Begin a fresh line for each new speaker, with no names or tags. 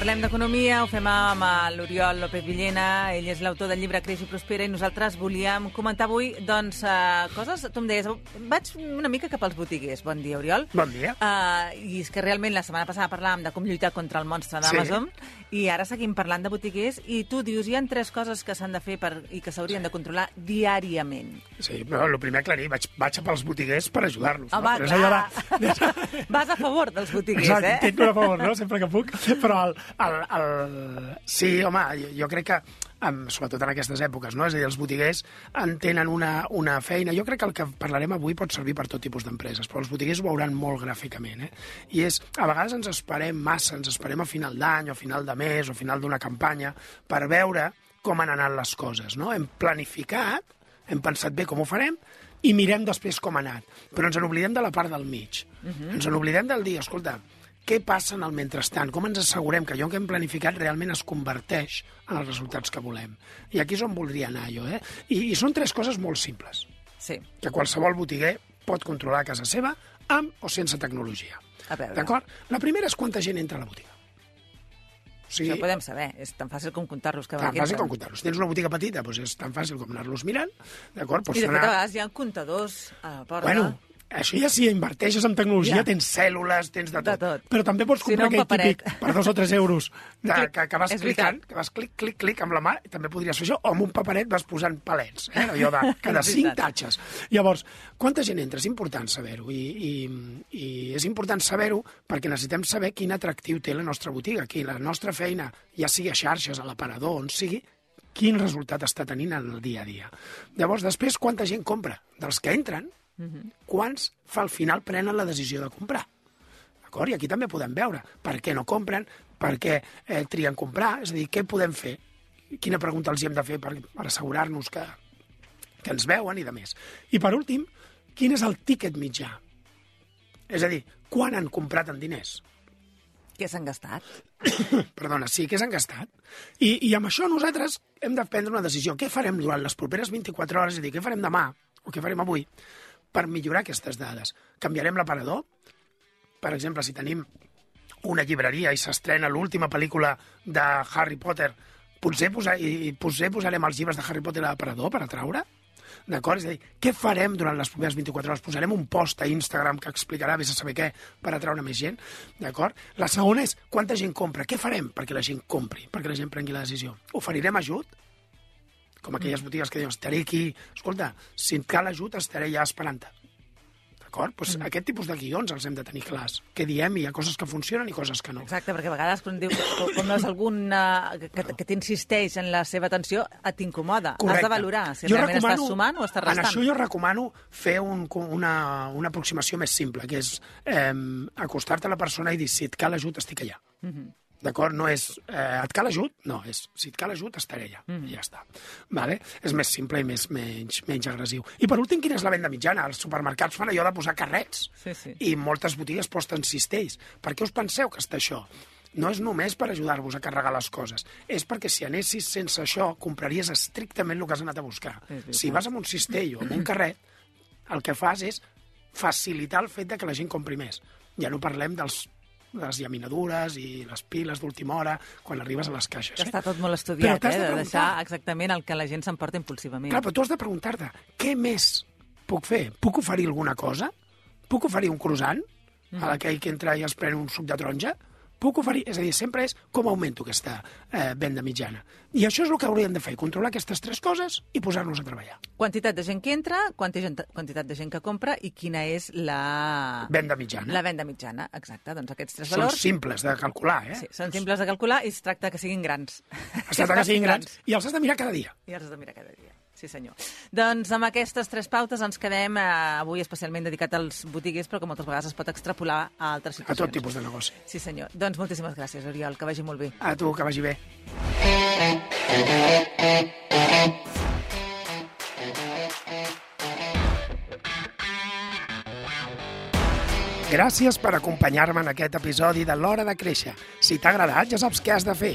Parlem d'economia, ho fem amb l'Oriol López Villena, ell és l'autor del llibre Creix i Prospera i nosaltres volíem comentar avui doncs, uh, coses, tu em deies, vaig una mica cap als botiguers. Bon dia, Oriol.
Bon dia.
Uh, I és que realment la setmana passada parlàvem de com lluitar contra el monstre d'Amazon sí. i ara seguim parlant de botiguers i tu dius, hi ha tres coses que s'han de fer per, i que s'haurien de controlar diàriament.
Sí, però el primer aclarir, vaig, vaig cap als botiguers per ajudar-los.
Home,
no?
clar. De... Vas a favor dels botiguers,
Exacte,
eh?
Exacte, a favor, no? sempre que puc. Però el, el, el... sí, home, jo, jo crec que amb, sobretot en aquestes èpoques, no? és a dir, els botiguers en tenen una, una feina. Jo crec que el que parlarem avui pot servir per tot tipus d'empreses, però els botiguers ho veuran molt gràficament. Eh? I és, a vegades ens esperem massa, ens esperem a final d'any, o a final de mes, o a final d'una campanya, per veure com han anat les coses. No? Hem planificat, hem pensat bé com ho farem, i mirem després com ha anat. Però ens en oblidem de la part del mig. Uh -huh. Ens en oblidem del dir, escolta, què passa en el mentrestant? Com ens assegurem que allò que hem planificat realment es converteix en els resultats que volem? I aquí és on voldria anar jo, eh? I, i són tres coses molt simples.
Sí.
Que qualsevol botiguer pot controlar a casa seva amb o sense tecnologia.
A veure.
D'acord? La primera és quanta gent entra a la botiga.
Sigui, Això ho podem saber, és tan fàcil com comptar-los cada
Tan fàcil com comptar-los. Tens una botiga petita, doncs és tan fàcil com anar-los mirant, d'acord?
I de fet, a vegades hi ha comptadors a la porta.
Bueno, això ja si inverteixes en tecnologia,
Ja.
tens cèl·lules, tens de tot.
De tot.
Però també pots
Si no,
comprar aquell
paperet.
típic per dos o tres euros de,
Clic.
que, que vas
És
clicant,
veritat.
que vas clic, clic, clic amb la mà, també podria ser això, o amb un paperet vas posant palets, eh? allò de cada cinc tatxes. Llavors, quanta gent entra? És important saber-ho, i, i, i és important saber-ho perquè necessitem saber quin atractiu té la nostra botiga, que la nostra feina, ja sigui a xarxes, a l'aparador, on sigui, quin resultat està tenint en el dia a dia. Llavors, després, quanta gent compra? Dels que entren, quants fa al final prenen la decisió de comprar. D'acord? I aquí també podem veure per què no compren, per què eh, trien comprar, és a dir, què podem fer, quina pregunta els hi hem de fer per, per assegurar-nos que, que ens veuen i de més. I per últim, quin és el tíquet mitjà? És a dir, quan han comprat en diners?
Què s'han gastat?
Perdona, sí, què s'han gastat? I, I amb això nosaltres hem de prendre una decisió. Què farem durant les properes 24 hores? És a dir, què farem demà o què farem avui per millorar aquestes dades? Canviarem l'aparador? Per exemple, si tenim una llibreria i s'estrena l'última pel·lícula de Harry Potter, potser, posar, i, potser posarem els llibres de Harry Potter a l'aparador per atraure? D'acord? És a dir, què farem durant les properes 24 hores? Posarem un post a Instagram que explicarà vés a saber què per atraure més gent? D'acord? La segona és quanta gent compra? Què farem perquè la gent compri, perquè la gent prengui la decisió? Oferirem ajut? Com aquelles botigues que diuen, estaré aquí... Escolta, si et cal ajut, estaré ja esperant-te. D'acord? Pues mm. Aquest tipus de guions els hem de tenir clars. Què diem? Hi ha coses que funcionen i coses que no.
Exacte, perquè a vegades quan, diu, quan veus algun uh, que, que t'insisteix en la seva atenció, et t'incomoda. Has de valorar si
Jo
realment estàs sumant o estàs
En
restant.
això jo recomano fer un, una, una aproximació més simple, que és eh, acostar-te a la persona i dir, si et cal ajut, estic allà. Mm -hmm. D'acord? No és, eh, et cal ajut? No, és, si et cal ajut, estaré allà. Mm. I ja està. Vale? És més simple i més, menys, menys agressiu. I per últim, quina és la venda mitjana? Els supermercats fan allò de posar carrets.
Sí, sí.
I moltes botigues posten cistells. Per què us penseu que està això? No és només per ajudar-vos a carregar les coses, és perquè si anessis sense això, compraries estrictament el que has anat a buscar. Si vas amb un cistell o amb un carret, el que fas és facilitar el fet de que la gent compri més. Ja no parlem dels de les llaminadures i les piles d'última hora quan arribes a les caixes.
Que
eh?
està tot molt estudiat, eh,
de
de deixar exactament el que la gent s'emporta impulsivament.
Clar, però tu has de preguntar-te, què més puc fer? Puc oferir alguna cosa? Puc oferir un croissant a aquell que entra i es pren un suc de taronja? Puc oferir... És a dir, sempre és com augmento aquesta eh, venda mitjana. I això és el que hauríem de fer, controlar aquestes tres coses i posar-nos a treballar.
Quantitat de gent que entra, quantitat de gent que compra i quina és la...
Venda mitjana.
La venda mitjana, exacte. Doncs aquests tres
Són
valors
simples de calcular, eh?
sí, són simples de calcular i es tracta que siguin grans.
Es tracta que siguin grans i els has de mirar cada dia.
I els has de mirar cada dia. Sí, senyor. Doncs amb aquestes tres pautes ens quedem eh, avui especialment dedicat als botiguers, però que moltes vegades es pot extrapolar a altres
A
situacions.
tot tipus de negoci.
Sí, senyor. Doncs moltíssimes gràcies, Oriol, que vagi molt bé.
A tu, que vagi bé. Gràcies per acompanyar-me en aquest episodi de l'Hora de Créixer. Si t'ha agradat, ja saps què has de fer.